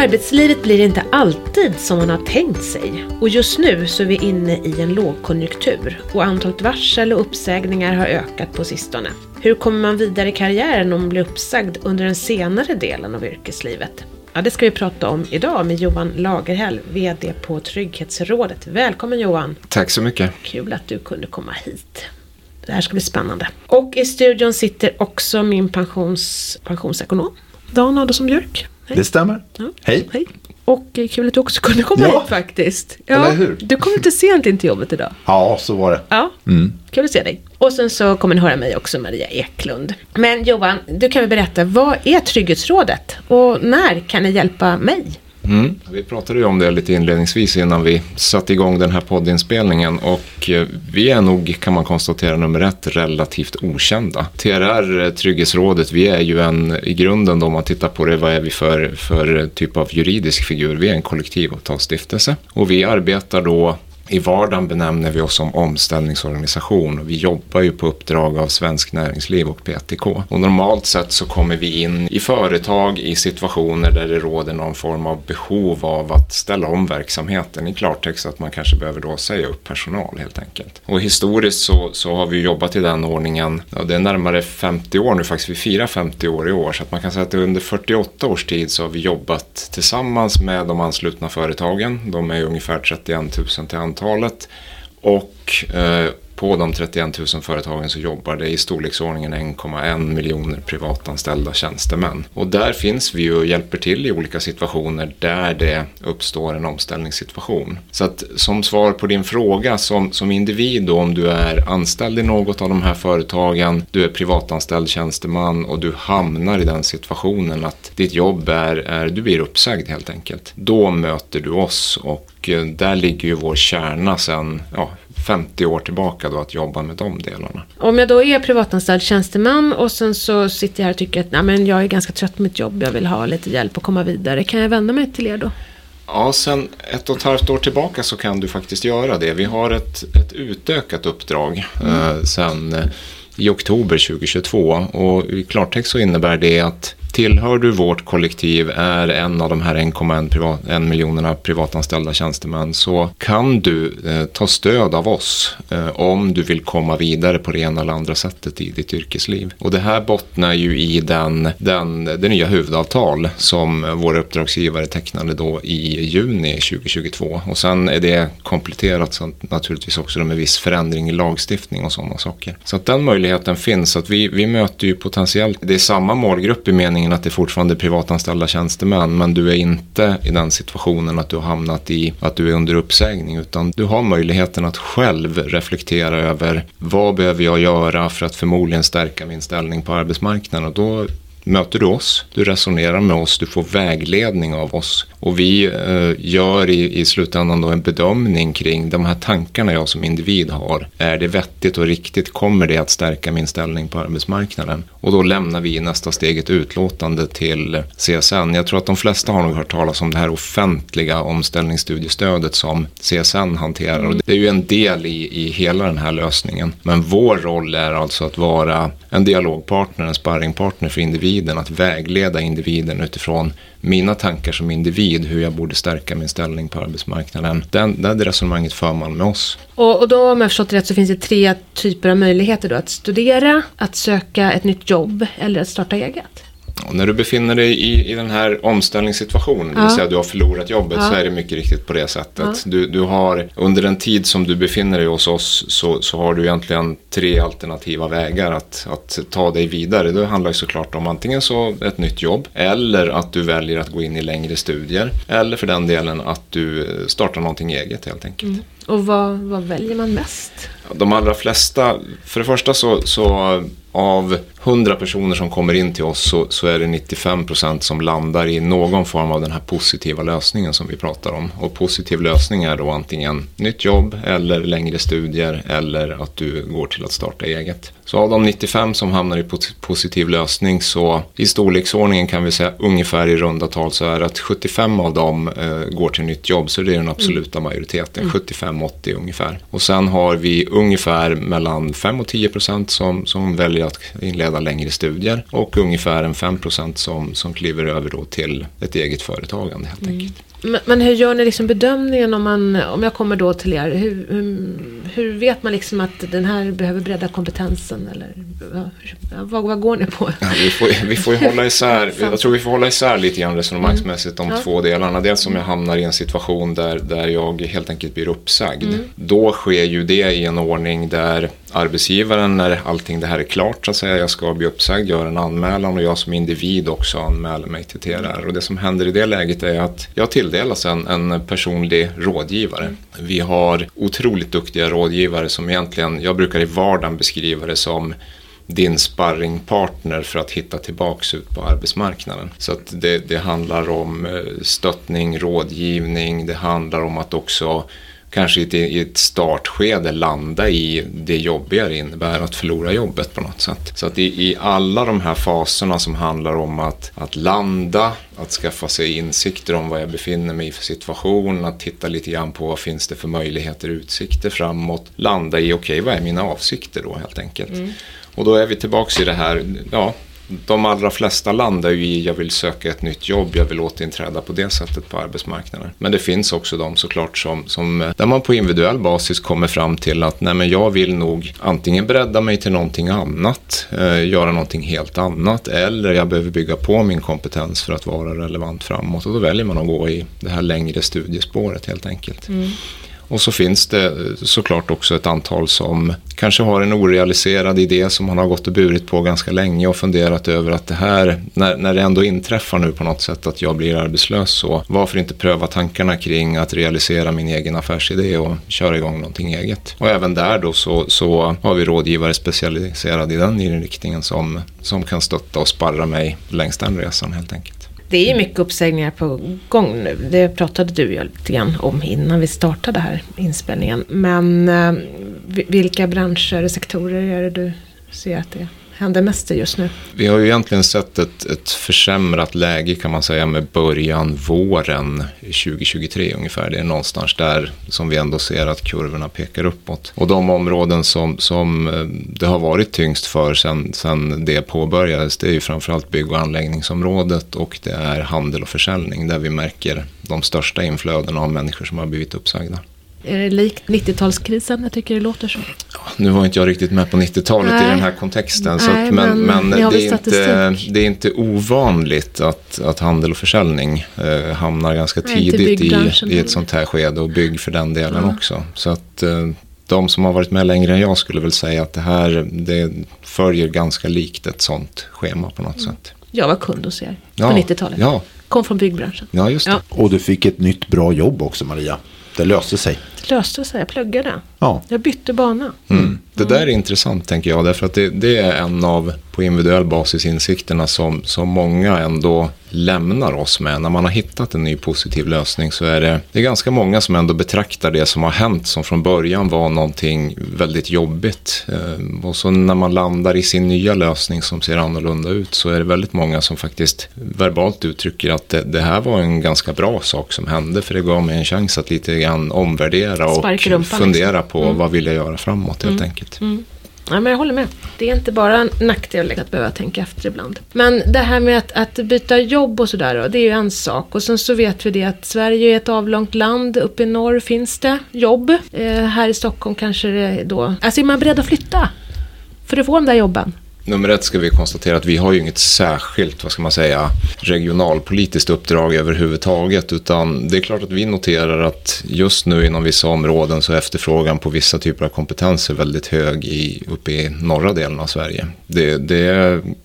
Arbetslivet blir inte alltid som man har tänkt sig och just nu så är vi inne i en lågkonjunktur och antalet varsel och uppsägningar har ökat på sistone. Hur kommer man vidare i karriären om man blir uppsagd under den senare delen av yrkeslivet? Ja, det ska vi prata om idag med Johan Lagerhäll, VD på Trygghetsrådet. Välkommen Johan! Tack så mycket! Kul att du kunde komma hit. Det här ska bli spännande. Och i studion sitter också min pensions, pensionsekonom, Dan Adolfsson Björk. Hej. Det stämmer. Ja. Hej. Hej. Och eh, kul att du också kunde komma ja. hit faktiskt. Ja, Eller hur? Du kom lite sent in till jobbet idag. Ja, så var det. Ja, mm. kul att se dig. Och sen så kommer ni höra mig också, Maria Eklund. Men Johan, du kan väl berätta, vad är Trygghetsrådet? Och när kan ni hjälpa mig? Mm. Vi pratade ju om det lite inledningsvis innan vi satte igång den här poddinspelningen och eh, vi är nog, kan man konstatera, nummer ett relativt okända. TRR, eh, Trygghetsrådet, vi är ju en, i grunden då om man tittar på det, vad är vi för, för typ av juridisk figur? Vi är en kollektivavtalsstiftelse och vi arbetar då i vardagen benämner vi oss som omställningsorganisation och vi jobbar ju på uppdrag av Svensk Näringsliv och PTK. Och normalt sett så kommer vi in i företag i situationer där det råder någon form av behov av att ställa om verksamheten. I klartext att man kanske behöver då säga upp personal helt enkelt. Och historiskt så, så har vi jobbat i den ordningen, ja, det är närmare 50 år nu faktiskt, vi firar 50 år i år. Så att man kan säga att under 48 års tid så har vi jobbat tillsammans med de anslutna företagen. De är ungefär 31 000 till antal talet Och eh, på de 31 000 företagen så jobbar det i storleksordningen 1,1 miljoner privatanställda tjänstemän. Och där finns vi ju och hjälper till i olika situationer där det uppstår en omställningssituation. Så att som svar på din fråga som, som individ då, om du är anställd i något av de här företagen, du är privatanställd tjänsteman och du hamnar i den situationen att ditt jobb är, är du blir uppsagd helt enkelt. Då möter du oss och eh, där ligger ju vår kärna sen ja, 50 år tillbaka då att jobba med de delarna. Om jag då är privatanställd tjänsteman och sen så sitter jag här och tycker att Nej, men jag är ganska trött på mitt jobb, jag vill ha lite hjälp att komma vidare. Kan jag vända mig till er då? Ja, sen ett och ett halvt år tillbaka så kan du faktiskt göra det. Vi har ett, ett utökat uppdrag mm. eh, sen eh, i oktober 2022 och i klartext så innebär det att Tillhör du vårt kollektiv, är en av de här 1,1 privat, miljonerna privatanställda tjänstemän så kan du eh, ta stöd av oss eh, om du vill komma vidare på det ena eller andra sättet i ditt yrkesliv. Och det här bottnar ju i den, den, det nya huvudavtal som våra uppdragsgivare tecknade då i juni 2022. Och sen är det kompletterat så naturligtvis också med viss förändring i lagstiftning och sådana saker. Så att den möjligheten finns. Så att vi, vi möter ju potentiellt, det är samma målgrupp i meningen meningen att det fortfarande är privatanställda tjänstemän men du är inte i den situationen att du har hamnat i att du är under uppsägning utan du har möjligheten att själv reflektera över vad behöver jag göra för att förmodligen stärka min ställning på arbetsmarknaden. Och då möter du oss, du resonerar med oss, du får vägledning av oss. Och vi eh, gör i, i slutändan då en bedömning kring de här tankarna jag som individ har. Är det vettigt och riktigt? Kommer det att stärka min ställning på arbetsmarknaden? Och då lämnar vi i nästa steg ett utlåtande till CSN. Jag tror att de flesta har nog hört talas om det här offentliga omställningsstudiestödet som CSN hanterar. Och det är ju en del i, i hela den här lösningen. Men vår roll är alltså att vara en dialogpartner, en sparringpartner för individen, att vägleda individen utifrån mina tankar som individ, hur jag borde stärka min ställning på arbetsmarknaden. Den, det resonemanget för man med oss. Och, och då om jag förstått rätt så finns det tre typer av möjligheter då. Att studera, att söka ett nytt jobb eller att starta eget. Och när du befinner dig i, i den här omställningssituationen, det vill säga du har förlorat jobbet, ja. så är det mycket riktigt på det sättet. Ja. Du, du har, under den tid som du befinner dig hos oss så, så har du egentligen tre alternativa vägar att, att ta dig vidare. Det handlar ju såklart om antingen så ett nytt jobb, eller att du väljer att gå in i längre studier, eller för den delen att du startar någonting eget helt enkelt. Mm. Och vad, vad väljer man mest? De allra flesta, för det första så, så av 100 personer som kommer in till oss så, så är det 95 procent som landar i någon form av den här positiva lösningen som vi pratar om. Och positiv lösning är då antingen nytt jobb eller längre studier eller att du går till att starta eget. Så av de 95 som hamnar i positiv lösning så i storleksordningen kan vi säga ungefär i runda tal så är det att 75 av dem eh, går till nytt jobb så det är den absoluta mm. majoriteten, mm. 75-80 ungefär. Och sen har vi ungefär mellan 5 och 10 procent som, som väljer att inleda förbereda längre studier och ungefär en 5 som, som kliver över då till ett eget företagande helt mm. enkelt. Men, men, hur gör ni liksom bedömningen om, man, om jag kommer då till er? Hur, hur, hur vet man liksom att den här behöver bredda kompetensen? Eller, vad, vad går ni på? Ja, vi, får, vi får hålla isär, jag tror vi får hålla isär lite grann resonemangsmässigt de mm. två delarna. Dels om jag hamnar i en situation där, där jag helt enkelt blir uppsagd. Mm. Då sker ju det i en ordning där arbetsgivaren när allting det här är klart så att säga, jag ska bli uppsagd, gör en anmälan och jag som individ också anmäler mig till TRR. Och det som händer i det läget är att jag tilldelas en, en personlig rådgivare. Vi har otroligt duktiga rådgivare som egentligen, jag brukar i vardagen beskriva det som din sparringpartner för att hitta tillbaks ut på arbetsmarknaden. Så att det, det handlar om eh, stöttning, rådgivning, det handlar om att också kanske i ett startskede landa i det jobbiga det innebär att förlora jobbet på något sätt. Så att i, i alla de här faserna som handlar om att, att landa, att skaffa sig insikter om vad jag befinner mig i för situation, att titta lite grann på vad finns det för möjligheter och utsikter framåt, landa i okej, okay, vad är mina avsikter då helt enkelt. Mm. Och då är vi tillbaka i det här, ja, de allra flesta landar ju i jag vill söka ett nytt jobb, jag vill återinträda på det sättet på arbetsmarknaden. Men det finns också de såklart som, som eh, där man på individuell basis kommer fram till att nej men jag vill nog antingen bredda mig till någonting annat, eh, göra någonting helt annat eller jag behöver bygga på min kompetens för att vara relevant framåt och då väljer man att gå i det här längre studiespåret helt enkelt. Mm. Och så finns det eh, såklart också ett antal som kanske har en orealiserad idé som man har gått och burit på ganska länge och funderat över att det här, när, när det ändå inträffar nu på något sätt att jag blir arbetslös så varför inte pröva tankarna kring att realisera min egen affärsidé och köra igång någonting eget. Och även där då så, så har vi rådgivare specialiserade i den inriktningen som, som kan stötta och sparra mig längs den resan helt enkelt. Det är mycket uppsägningar på gång nu. Det pratade du ju lite grann om innan vi startade här inspelningen. Men eh, vilka branscher och sektorer är det du ser att det är? Händer mest just nu? Vi har ju egentligen sett ett, ett försämrat läge kan man säga med början våren 2023 ungefär. Det är någonstans där som vi ändå ser att kurvorna pekar uppåt. Och de områden som, som eh, det har varit tyngst för sen, sen det påbörjades det är ju framförallt bygg och anläggningsområdet och det är handel och försäljning där vi märker de största inflödena av människor som har blivit uppsagda. Är det likt 90-talskrisen? Jag tycker det låter så. Ja, nu var inte jag riktigt med på 90-talet i den här kontexten. Nej, så att, men men, men det, är inte, det är inte ovanligt att, att handel och försäljning eh, hamnar ganska tidigt i, i ett sånt här skede. Och bygg för den delen ja. också. Så att eh, de som har varit med längre än jag skulle väl säga att det här det följer ganska likt ett sånt schema på något mm. sätt. Jag var kund hos er på ja, 90-talet. Ja. Kom från byggbranschen. Ja, just det. Ja. Och du fick ett nytt bra jobb också Maria. Det löste sig. Det löste sig, jag pluggade. Ja. Jag bytte bana. Mm. Det där är intressant tänker jag, därför att det, det, är en av på individuell basis insikterna som, som många ändå lämnar oss med. När man har hittat en ny positiv lösning så är det, det är ganska många som ändå betraktar det som har hänt som från början var någonting väldigt jobbigt. Eh, och så när man landar i sin nya lösning som ser annorlunda ut så är det väldigt många som faktiskt verbalt uttrycker att det, det här var en ganska bra sak som hände för det gav mig en chans att lite grann omvärdera och rumpan, fundera liksom. på mm. vad vill jag göra framåt helt mm. enkelt. Mm. Ja, men jag håller med. Det är inte bara en nackdel att behöva tänka efter ibland. Men det här med att, att byta jobb och sådär, det är ju en sak. Och sen så vet vi det att Sverige är ett avlångt land. Uppe i norr finns det jobb. Eh, här i Stockholm kanske det då... Alltså är man beredd att flytta? För att få de där jobben? Nummer ett ska vi konstatera att vi har ju inget särskilt, vad ska man säga, regionalpolitiskt uppdrag överhuvudtaget. Utan det är klart att vi noterar att just nu inom vissa områden så är efterfrågan på vissa typer av kompetenser väldigt hög i, uppe i norra delen av Sverige. Det, det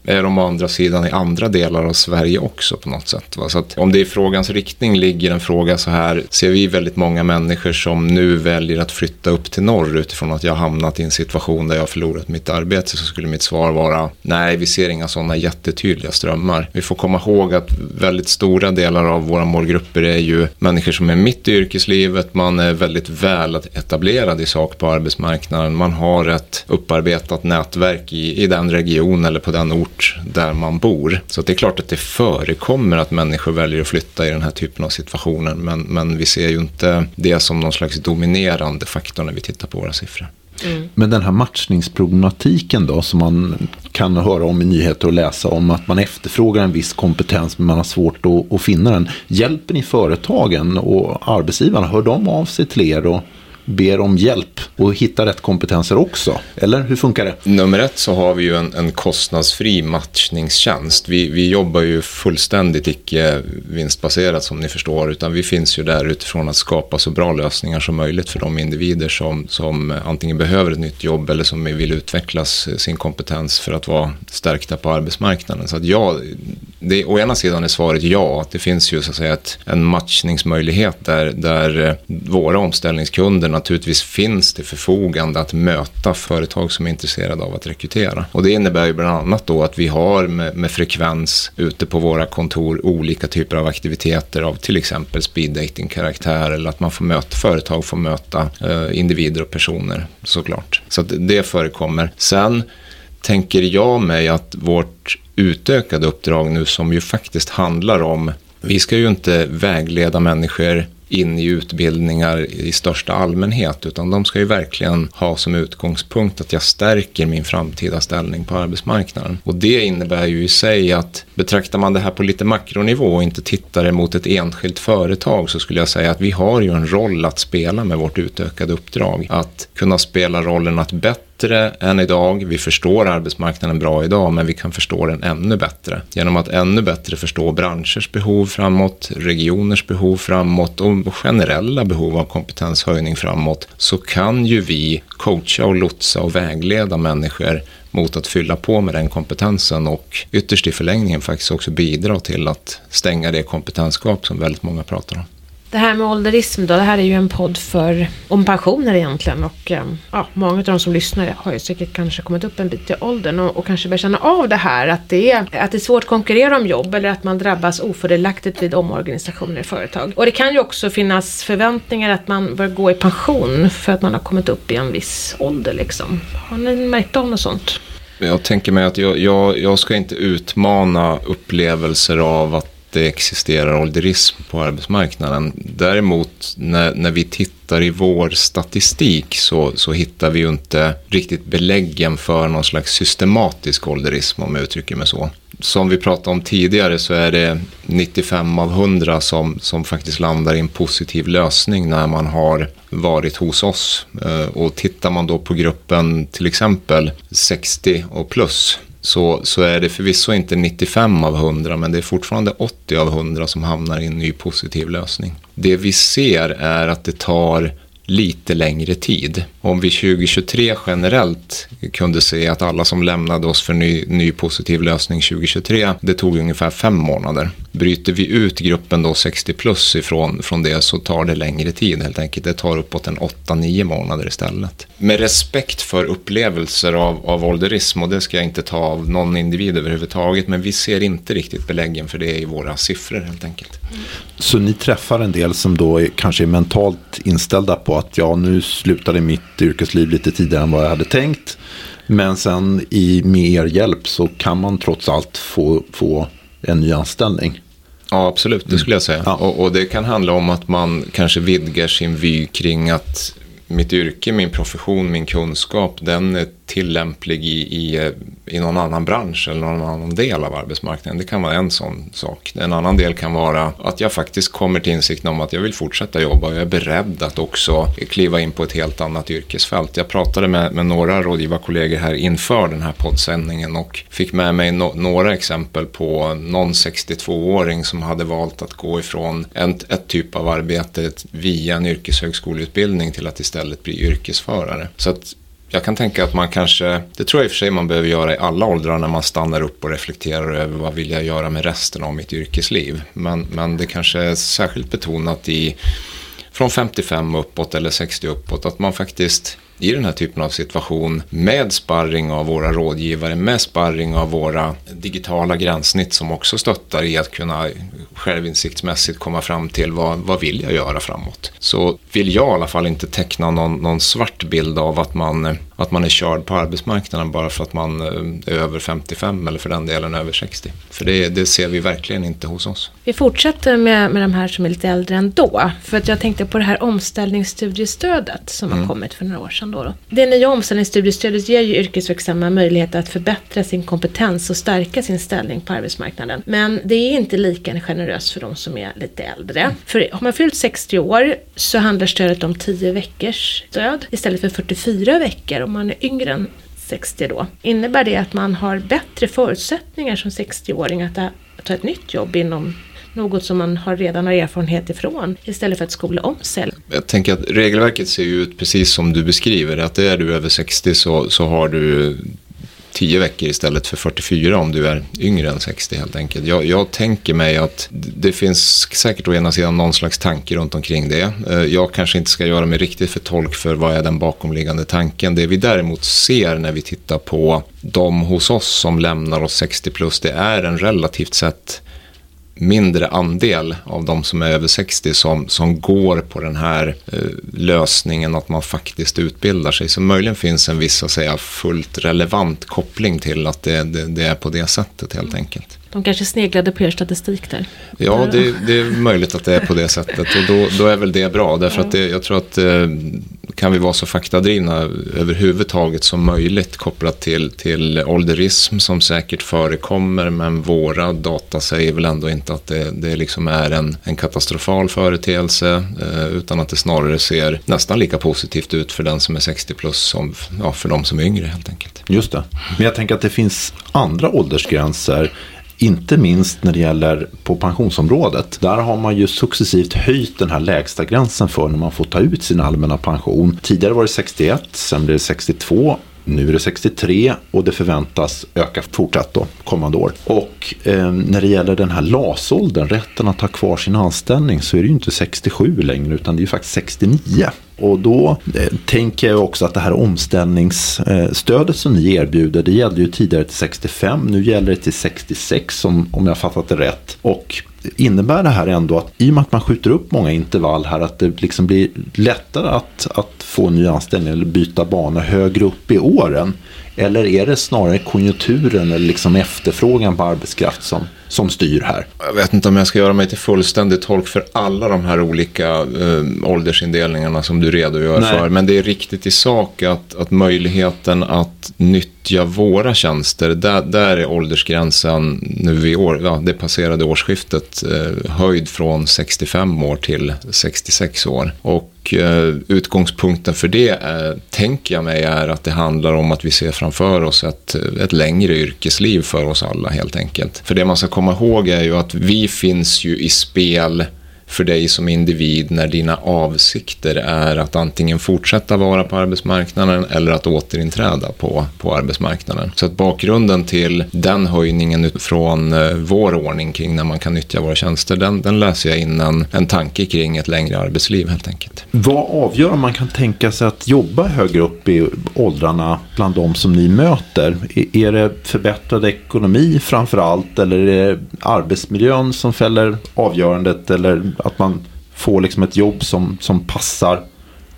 är de å andra sidan i andra delar av Sverige också på något sätt. Va? Så att om det i frågans riktning ligger en fråga så här, ser vi väldigt många människor som nu väljer att flytta upp till norr utifrån att jag hamnat i en situation där jag har förlorat mitt arbete så skulle mitt svar vara bara, nej vi ser inga sådana jättetydliga strömmar. Vi får komma ihåg att väldigt stora delar av våra målgrupper är ju människor som är mitt i yrkeslivet, man är väldigt väl etablerad i sak på arbetsmarknaden, man har ett upparbetat nätverk i, i den region eller på den ort där man bor. Så det är klart att det förekommer att människor väljer att flytta i den här typen av situationer, men, men vi ser ju inte det som någon slags dominerande faktor när vi tittar på våra siffror. Mm. Men den här matchningsproblematiken då som man kan höra om i nyheter och läsa om att man efterfrågar en viss kompetens men man har svårt att, att finna den. Hjälper ni företagen och arbetsgivarna? Hör de av sig till er och ber om hjälp och hittar rätt kompetenser också? Eller hur funkar det? Nummer ett så har vi ju en, en kostnadsfri matchningstjänst. Vi, vi jobbar ju fullständigt icke vinstbaserat som ni förstår, utan vi finns ju där utifrån att skapa så bra lösningar som möjligt för de individer som, som antingen behöver ett nytt jobb eller som vill utvecklas sin kompetens för att vara stärkta på arbetsmarknaden. Så att ja, det, å ena sidan är svaret ja, att det finns ju så att säga ett, en matchningsmöjlighet där, där våra omställningskunder naturligtvis finns till förfogande att möta företag som är intresserade av att rekrytera. Och det innebär ju bland annat då att vi har med, med frekvens ute på våra kontor olika typer av aktiviteter av till exempel speed dating karaktär eller att man får möta, företag får möta eh, individer och personer såklart. Så att det förekommer. Sen tänker jag mig att vårt utökade uppdrag nu som ju faktiskt handlar om vi ska ju inte vägleda människor in i utbildningar i största allmänhet utan de ska ju verkligen ha som utgångspunkt att jag stärker min framtida ställning på arbetsmarknaden. Och det innebär ju i sig att betraktar man det här på lite makronivå och inte tittar emot ett enskilt företag så skulle jag säga att vi har ju en roll att spela med vårt utökade uppdrag. Att kunna spela rollen att bättre bättre än idag. Vi förstår arbetsmarknaden bra idag, men vi kan förstå den ännu bättre. Genom att ännu bättre förstå branschers behov framåt, regioners behov framåt och generella behov av kompetenshöjning framåt, så kan ju vi coacha och lotsa och vägleda människor mot att fylla på med den kompetensen och ytterst i förlängningen faktiskt också bidra till att stänga det kompetensgap som väldigt många pratar om. Det här med ålderism då, det här är ju en podd för, om pensioner egentligen och ehm, ja, många av de som lyssnar har ju säkert kanske kommit upp en bit i åldern och, och kanske börjar känna av det här att det, är, att det är svårt att konkurrera om jobb eller att man drabbas ofördelaktigt vid omorganisationer i företag. Och det kan ju också finnas förväntningar att man bör gå i pension för att man har kommit upp i en viss ålder liksom. Har ni märkt av något sånt? Jag tänker mig att jag, jag, jag ska inte utmana upplevelser av att det existerar ålderism på arbetsmarknaden. Däremot när, när vi tittar i vår statistik så, så hittar vi ju inte riktigt beläggen för någon slags systematisk ålderism om jag uttrycker mig så. Som vi pratade om tidigare så är det 95 av 100 som, som faktiskt landar i en positiv lösning när man har varit hos oss. Eh, och tittar man då på gruppen till exempel 60 och plus så, så är det förvisso inte 95 av 100 men det är fortfarande 80 av 100 som hamnar i en ny positiv lösning. Det vi ser är att det tar lite längre tid. Om vi 2023 generellt kunde se att alla som lämnade oss för ny, ny positiv lösning 2023, det tog ungefär fem månader. Bryter vi ut gruppen då 60 plus ifrån från det så tar det längre tid helt enkelt. Det tar uppåt en 8-9 månader istället. Med respekt för upplevelser av, av ålderism och det ska jag inte ta av någon individ överhuvudtaget men vi ser inte riktigt beläggen för det i våra siffror helt enkelt. Så ni träffar en del som då är, kanske är mentalt inställda på på att ja nu slutade mitt yrkesliv lite tidigare än vad jag hade tänkt. Men sen i, med er hjälp så kan man trots allt få, få en ny anställning. Ja, absolut. Det skulle jag säga. Mm. Ja. Och, och, det kan handla om att man kanske vidgar sin vy kring att mitt yrke, min profession, min kunskap, den är tillämplig i, i, i någon annan bransch eller någon annan del av arbetsmarknaden. Det kan vara en sån sak. En annan del kan vara att jag faktiskt kommer till insikten om att jag vill fortsätta jobba och jag är beredd att också kliva in på ett helt annat yrkesfält. Jag pratade med, med några rådgivarkollegor här inför den här poddsändningen och fick med mig no, några exempel på någon 62-åring som hade valt att gå ifrån en, ett typ av arbete via en yrkeshögskoleutbildning till att istället bli yrkesförare. Så att jag kan tänka att man kanske, det tror jag i och för sig man behöver göra i alla åldrar när man stannar upp och reflekterar över vad vill jag göra med resten av mitt yrkesliv. Men, men det kanske är särskilt betonat i från 55 uppåt eller 60 uppåt att man faktiskt i den här typen av situation med sparring av våra rådgivare, med sparring av våra digitala gränssnitt som också stöttar i att kunna självinsiktsmässigt komma fram till vad, vad vill jag göra framåt. Så vill jag i alla fall inte teckna någon, någon svart bild av att man att man är körd på arbetsmarknaden bara för att man är över 55 eller för den delen över 60. För det, det ser vi verkligen inte hos oss. Vi fortsätter med, med de här som är lite äldre ändå. För att jag tänkte på det här omställningsstudiestödet som mm. har kommit för några år sedan. Då, då. Det nya omställningsstudiestödet ger ju yrkesverksamma möjlighet att förbättra sin kompetens och stärka sin ställning på arbetsmarknaden. Men det är inte lika generöst för de som är lite äldre. Mm. För har man fyllt 60 år så handlar stödet om 10 veckors stöd istället för 44 veckor om man är yngre än 60 då. Innebär det att man har bättre förutsättningar som 60-åring att ta ett nytt jobb inom något som man har redan har erfarenhet ifrån istället för att skola om sig. Jag tänker att regelverket ser ju ut precis som du beskriver. Att är du över 60 så, så har du 10 veckor istället för 44 om du är yngre än 60 helt enkelt. Jag, jag, tänker mig att det finns säkert å ena sidan någon slags tanke runt omkring det. Eh, jag kanske inte ska göra mig riktigt för tolk för vad är den bakomliggande tanken. Det vi däremot ser när vi tittar på de hos oss som lämnar oss 60 plus, det är en relativt sett mindre andel av de som är över 60 som, som går på den här eh, lösningen att man faktiskt utbildar sig. Så möjligen finns en viss, så att säga, fullt relevant koppling till att det, det, det är på det sättet helt enkelt. De kanske sneglade på er statistik där. Ja, det, det, är möjligt att det är på det sättet. Och då, då är väl det bra. Därför att det, jag tror att eh, kan vi vara så faktadrivna överhuvudtaget som möjligt kopplat till, till ålderism som säkert förekommer. Men våra data säger väl ändå inte att det, det liksom är en, en katastrofal företeelse. Eh, utan att det snarare ser nästan lika positivt ut för den som är 60 plus som ja, för de som är yngre helt enkelt. Just det. Men jag tänker att det finns andra åldersgränser inte minst när det gäller på pensionsområdet. Där har man ju successivt höjt den här lägsta gränsen för när man får ta ut sin allmänna pension. Tidigare var det 61, sen blev det 62 nu är det 63 och det förväntas öka fortsatt då kommande år. Och eh, när det gäller den här LAS-åldern, rätten att ha kvar sin anställning, så är det ju inte 67 längre utan det är ju faktiskt 69. Och då eh, tänker jag också att det här omställningsstödet som ni erbjuder, det gällde ju tidigare till 65, nu gäller det till 66 om, om jag fattat det rätt. Och innebär det här ändå att i och med att man skjuter upp många intervall här att det liksom blir lättare att, att få ny anställning eller byta bana högre upp i åren? Eller är det snarare konjunkturen eller liksom efterfrågan på arbetskraft som, som styr här? Jag vet inte om jag ska göra mig till fullständig tolk för alla de här olika eh, åldersindelningarna som du redogör Nej. för. Men det är riktigt i sak att, att möjligheten att nyttja våra tjänster, där, där är åldersgränsen nu i år, ja, det passerade årsskiftet, eh, höjd från 65 år till 66 år. Och och eh, utgångspunkten för det eh, tänker jag mig är att det handlar om att vi ser framför oss ett, ett längre yrkesliv för oss alla helt enkelt. För det man ska komma ihåg är ju att vi finns ju i spel för dig som individ när dina avsikter är att antingen fortsätta vara på arbetsmarknaden eller att återinträda på, på arbetsmarknaden. Så att bakgrunden till den höjningen från eh, vår ordning kring när man kan nyttja våra tjänster, den, den läser jag in en, en tanke kring ett längre arbetsliv helt enkelt. Vad avgör om man kan tänka sig att jobba högre upp i åldrarna bland de som ni möter? Är det förbättrad ekonomi framför allt eller är det arbetsmiljön som fäller avgörandet eller att man får liksom ett jobb som, som passar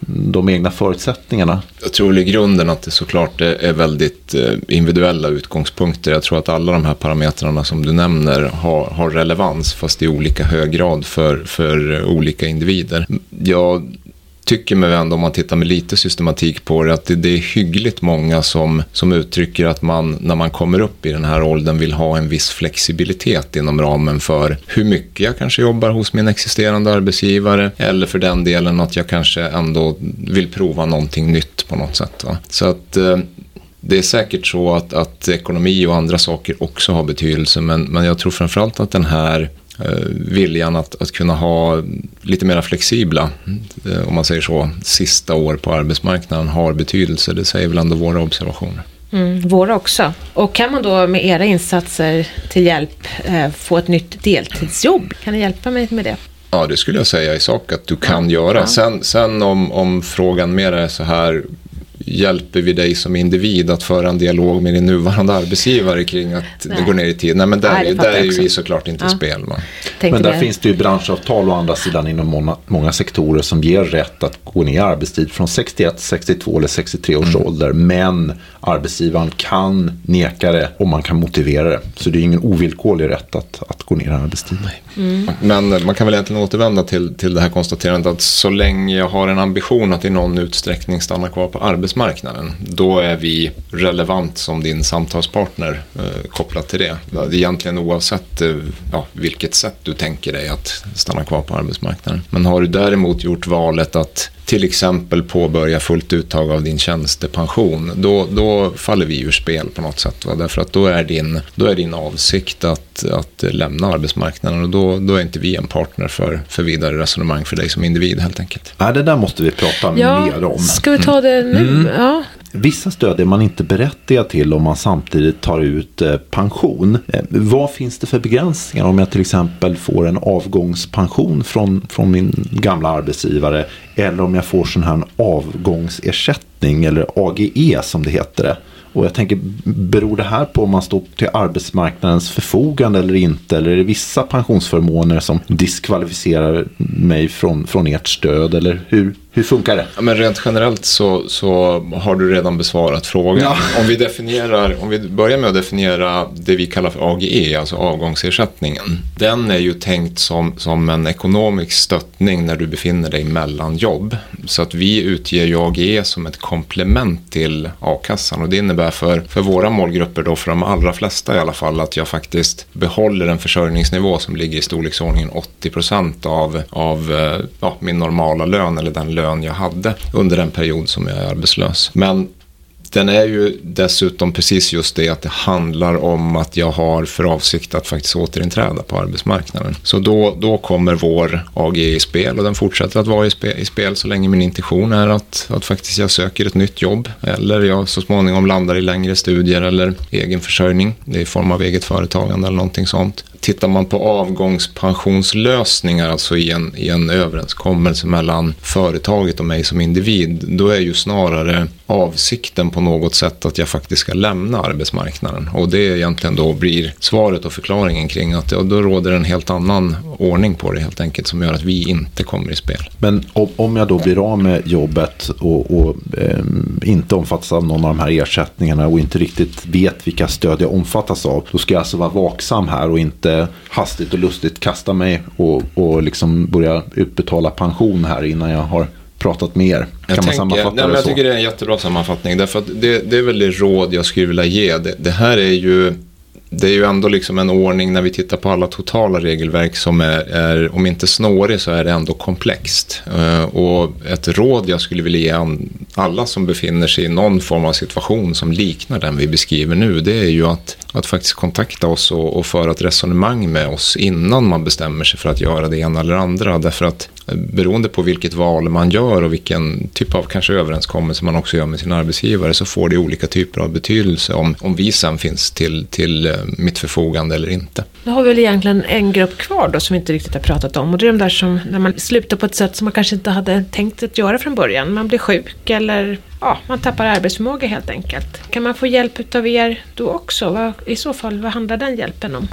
de egna förutsättningarna? Jag tror i grunden att det såklart är väldigt eh, individuella utgångspunkter. Jag tror att alla de här parametrarna som du nämner har, har relevans fast i olika hög grad för, för olika individer. Jag tycker mig ändå om man tittar med lite systematik på det att det, det, är hyggligt många som, som uttrycker att man när man kommer upp i den här åldern vill ha en viss flexibilitet inom ramen för hur mycket jag kanske jobbar hos min existerande arbetsgivare eller för den delen att jag kanske ändå vill prova någonting nytt på något sätt. Va? Så att eh, det är säkert så att, att ekonomi och andra saker också har betydelse men, men jag tror framförallt att den här viljan att, att kunna ha lite mer flexibla, eh, om man säger så, sista år på arbetsmarknaden har betydelse. Det säger väl ändå våra observationer. Mm, våra också. Och kan man då med era insatser till hjälp eh, få ett nytt deltidsjobb? Kan ni hjälpa mig med det? Ja, det skulle jag säga i sak att du kan göra. Ja. Sen, sen om, om frågan mer är så här, hjälper vi dig som individ att föra en dialog med din nuvarande arbetsgivare kring att Nej. det går ner i tid. Nej, men där, Nej, där är ju vi såklart inte ja. spel. Man. Men där det. finns det ju branschavtal å andra sidan inom många, många, sektorer som ger rätt att gå ner i arbetstid från 61, 62 eller 63 års mm. ålder. Men arbetsgivaren kan neka det om man kan motivera det. Så det är ingen ovillkorlig rätt att, att gå ner i arbetstid. Mm. Men man kan väl egentligen återvända till, till det här konstaterandet att så länge jag har en ambition att i någon utsträckning stanna kvar på arbetsmarknaden. Då är vi relevant som din samtalspartner eh, kopplat till det. Egentligen oavsett eh, ja, vilket sätt du tänker dig att stanna kvar på arbetsmarknaden. Men har du däremot gjort valet att till exempel påbörja fullt uttag av din tjänstepension, då, då faller vi ur spel på något sätt. Va? Därför att då är din, då är din avsikt att, att lämna arbetsmarknaden och då, då är inte vi en partner för, för vidare resonemang för dig som individ helt enkelt. Nej, det där måste vi prata ja, mer om. Ska vi ta det nu? Mm. Ja. Vissa stöd är man inte berättigad till om man samtidigt tar ut eh, pension. Eh, vad finns det för begränsningar om jag till exempel får en avgångspension från, från min gamla arbetsgivare eller om jag får sån här avgångsersättning eller AGE som det heter det. Och jag tänker, beror det här på om man står till arbetsmarknadens förfogande eller inte? Eller är det vissa pensionsförmåner som diskvalificerar mig från, från ert stöd? Eller hur, hur funkar det? Ja, men rent generellt så, så har du redan besvarat frågan. Ja. Om, vi definierar, om vi börjar med att definiera det vi kallar för AGE, alltså avgångsersättningen. Den är ju tänkt som, som en ekonomisk stöttning när du befinner dig mellan jobb. Så att vi utger ju AGE som ett komplement till a-kassan och det innebär för, för våra målgrupper då, för de allra flesta i alla fall, att jag faktiskt behåller en försörjningsnivå som ligger i storleksordningen 80 procent av, av eh, ja, min normala lön eller den lön lön jag hade under den period som jag är arbetslös. Men den är ju dessutom precis just det att det handlar om att jag har för avsikt att faktiskt återinträda på arbetsmarknaden. Så då, då kommer vår AG i spel och den fortsätter att vara i spel, i spel så länge min intention är att, att faktiskt jag söker ett nytt jobb eller jag så småningom landar i längre studier eller egen försörjning i form av eget företagande eller någonting sånt. Tittar man på avgångspensionslösningar, alltså i en, i en överenskommelse mellan företaget och mig som individ, då är ju snarare avsikten på något sätt att jag faktiskt ska lämna arbetsmarknaden. Och det egentligen då blir svaret och förklaringen kring att ja, då råder en helt annan ordning på det helt enkelt som gör att vi inte kommer i spel. Men om jag då blir av med jobbet och, och eh, inte omfattas av någon av de här ersättningarna och inte riktigt vet vilka stöd jag omfattas av, då ska jag alltså vara vaksam här och inte hastigt och lustigt kasta mig och, och liksom börja utbetala pension här innan jag har pratat med er. Kan jag man tänker, sammanfatta nej, det Jag tycker det är en jättebra sammanfattning. Därför att det, det är väl det råd jag skulle vilja ge. Det, det här är ju det är ju ändå liksom en ordning när vi tittar på alla totala regelverk som är, är om inte snårig så är det ändå komplext. Uh, och ett råd jag skulle vilja ge alla som befinner sig i någon form av situation som liknar den vi beskriver nu, det är ju att, att faktiskt kontakta oss och, och föra ett resonemang med oss innan man bestämmer sig för att göra det ena eller andra. Därför att beroende på vilket val man gör och vilken typ av kanske överenskommelse man också gör med sin arbetsgivare så får det olika typer av betydelse om, om vi sen finns till, till eh, mitt förfogande eller inte. Då har vi väl egentligen en grupp kvar då som vi inte riktigt har pratat om och det är de där som när man slutar på ett sätt som man kanske inte hade tänkt att göra från början. Man blir sjuk eller ja, man tappar arbetsförmåga helt enkelt. Kan man få hjälp av er då också? Vad, I så fall, vad handlar den hjälpen om?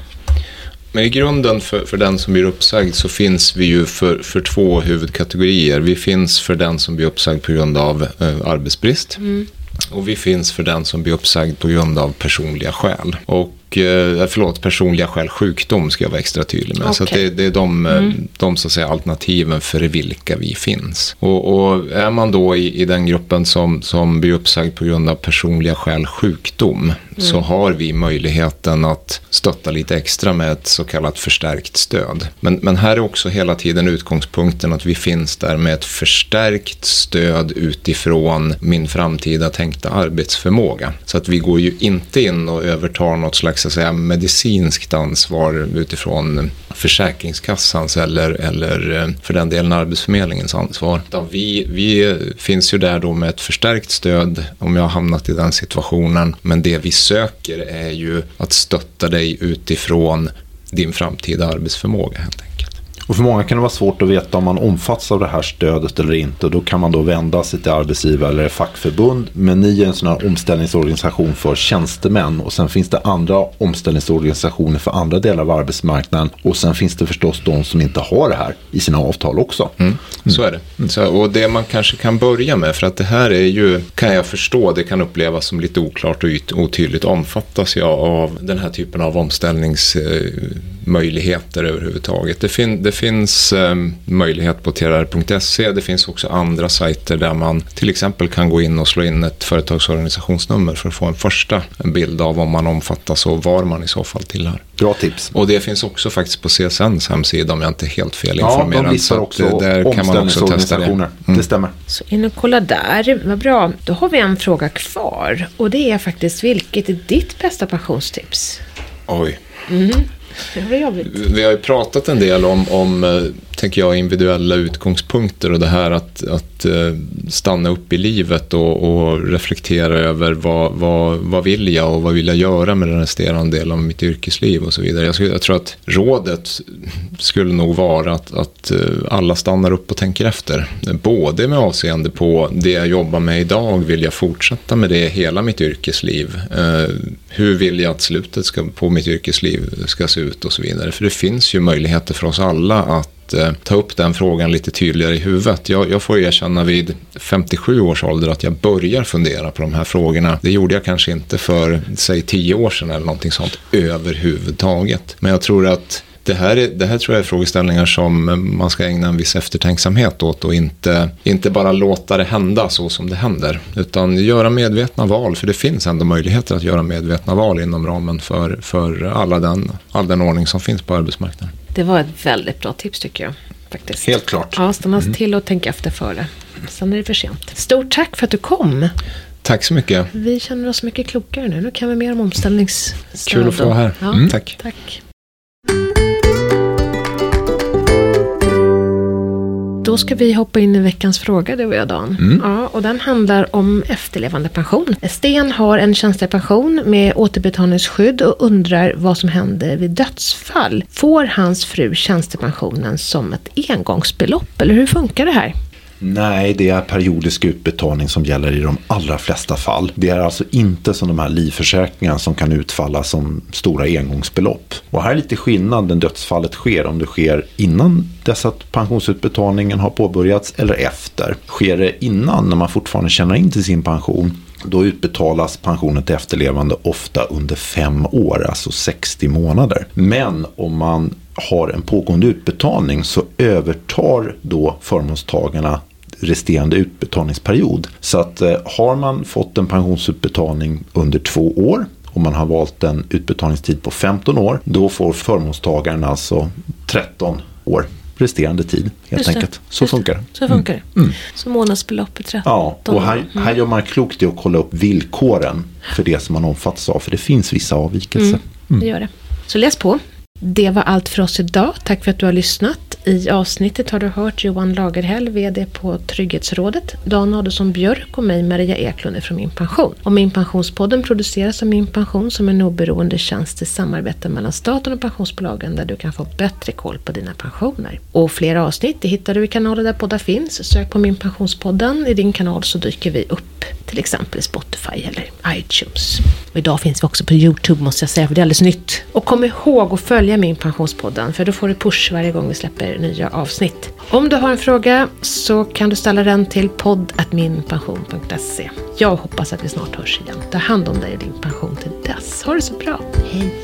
Men i grunden för, för den som blir uppsagd så finns vi ju för, för två huvudkategorier. Vi finns för den som blir uppsagd på grund av eh, arbetsbrist. Mm. Och vi finns för den som blir uppsagd på grund av personliga skäl. Och eh, förlåt, personliga skäl, sjukdom ska jag vara extra tydlig med. Okay. Så det, det, är de, eh, mm. de så att säga, alternativen för vilka vi finns. Och, och är man då i, i, den gruppen som, som blir uppsagd på grund av personliga skäl, sjukdom, mm. så har vi möjligheten att stötta lite extra med ett så kallat förstärkt stöd. Men, men här är också hela tiden utgångspunkten att vi finns där med ett förstärkt stöd utifrån min framtida tänkta arbetsförmåga. Så att vi går ju inte in och övertar något slags så att säga, medicinskt ansvar utifrån Försäkringskassans eller, eller eh, för den delen Arbetsförmedlingens ansvar. Vi, vi finns ju där då med ett förstärkt stöd om jag har hamnat i den situationen. Men det vi söker är ju att stötta dig utifrån din framtida arbetsförmåga helt enkelt. Och för många kan det vara svårt att veta om man omfattas av det här stödet eller inte. Och då kan man då vända sig till arbetsgivare eller fackförbund. Men ni är en sån här omställningsorganisation för tjänstemän. Och sen finns det andra omställningsorganisationer för andra delar av arbetsmarknaden. Och sen finns det förstås de som inte har det här i sina avtal också. Mm. Så är det. Så, och det man kanske kan börja med, för att det här är ju, kan jag förstå, det kan upplevas som lite oklart och otydligt. Omfattas jag av den här typen av omställnings... Eh, omställningsmöjligheter överhuvudtaget? Det, fin det finns eh, möjlighet på trr.se. Det finns också andra sajter där man till exempel kan gå in och slå in ett företagsorganisationsnummer för att få en första bild av om man omfattas och var man i så fall tillhör. Bra tips. Och det finns också faktiskt på CSNs hemsida om jag inte är helt fel informerad. Ja, de listar också där kan man också testa det. Mm. Det stämmer. Så in och kolla där. Vad bra. Då har vi en fråga kvar. Och det är faktiskt vilket är ditt bästa pensionstips? Oj. Mm. Vi har ju pratat en del om, om eh, tänker jag, individuella utgångspunkter och det här att, att eh, stanna upp i livet och, och reflektera över vad, vad, vad vill jag och vad vill jag göra med den resterande delen av mitt yrkesliv och så vidare. Jag, jag tror att rådet skulle nog vara att, att eh, alla stannar upp och tänker efter. Både med avseende på det jag jobbar med idag, vill jag fortsätta med det hela mitt yrkesliv? Eh, hur vill jag att slutet ska, på mitt yrkesliv ska se ut och så vidare. För det finns ju möjligheter för oss alla att eh, ta upp den frågan lite tydligare i huvudet. Jag, jag får erkänna vid 57 års ålder att jag börjar fundera på de här frågorna. Det gjorde jag kanske inte för, säg 10 år sedan eller någonting sånt överhuvudtaget. Men jag tror att det här, är, det här tror jag är frågeställningar som man ska ägna en viss eftertänksamhet åt och inte, inte bara låta det hända så som det händer. Utan göra medvetna val, för det finns ändå möjligheter att göra medvetna val inom ramen för, för alla den, all den ordning som finns på arbetsmarknaden. Det var ett väldigt bra tips tycker jag. Faktiskt. Helt klart. Ja, stanna mm. till och tänka efter före. Sen är det för sent. Stort tack för att du kom. Tack så mycket. Vi känner oss mycket klokare nu. Nu kan vi mer om omställningsstöd. Kul att få vara här. Ja, mm. Tack. tack. Då ska vi hoppa in i veckans fråga, du och jag Dan. Mm. Ja, och den handlar om efterlevandepension. Sten har en tjänstepension med återbetalningsskydd och undrar vad som händer vid dödsfall. Får hans fru tjänstepensionen som ett engångsbelopp, eller hur funkar det här? Nej, det är periodisk utbetalning som gäller i de allra flesta fall. Det är alltså inte som de här livförsäkringarna som kan utfalla som stora engångsbelopp. Och här är lite skillnad när dödsfallet sker, om det sker innan dess att pensionsutbetalningen har påbörjats eller efter. Sker det innan, när man fortfarande tjänar in till sin pension, då utbetalas pensionen till efterlevande ofta under fem år, alltså 60 månader. Men om man har en pågående utbetalning så övertar då förmånstagarna resterande utbetalningsperiod. Så att eh, har man fått en pensionsutbetalning under två år och man har valt en utbetalningstid på 15 år, då får förmånstagaren alltså 13 år resterande tid helt enkelt. Så funkar det. Så funkar det. Mm. Så månadsbeloppet 13 Ja, och här, här gör man klokt i att kolla upp villkoren för det som man omfattas av. För det finns vissa avvikelser. Mm, det mm. gör det. Så läs på. Det var allt för oss idag. Tack för att du har lyssnat. I avsnittet har du hört Johan Lagerhäll, VD på Trygghetsrådet, Dan Adolfsson Björk och mig, Maria Eklund från Min Pension. Och Min Pensionspodden produceras av Min Pension som en oberoende tjänst i samarbete mellan staten och pensionsbolagen där du kan få bättre koll på dina pensioner. Och fler avsnitt det hittar du i kanaler där poddar finns. Sök på Min Pensionspodden i din kanal så dyker vi upp till exempel Spotify eller iTunes. Och idag finns vi också på YouTube måste jag säga, för det är alldeles nytt. Och kom ihåg att följa följa min Pensionspodden, för då får du push varje gång vi släpper nya avsnitt. Om du har en fråga så kan du ställa den till podd.minpension.se. Jag hoppas att vi snart hörs igen. Ta hand om dig och din pension till dess. Ha det så bra. Hej!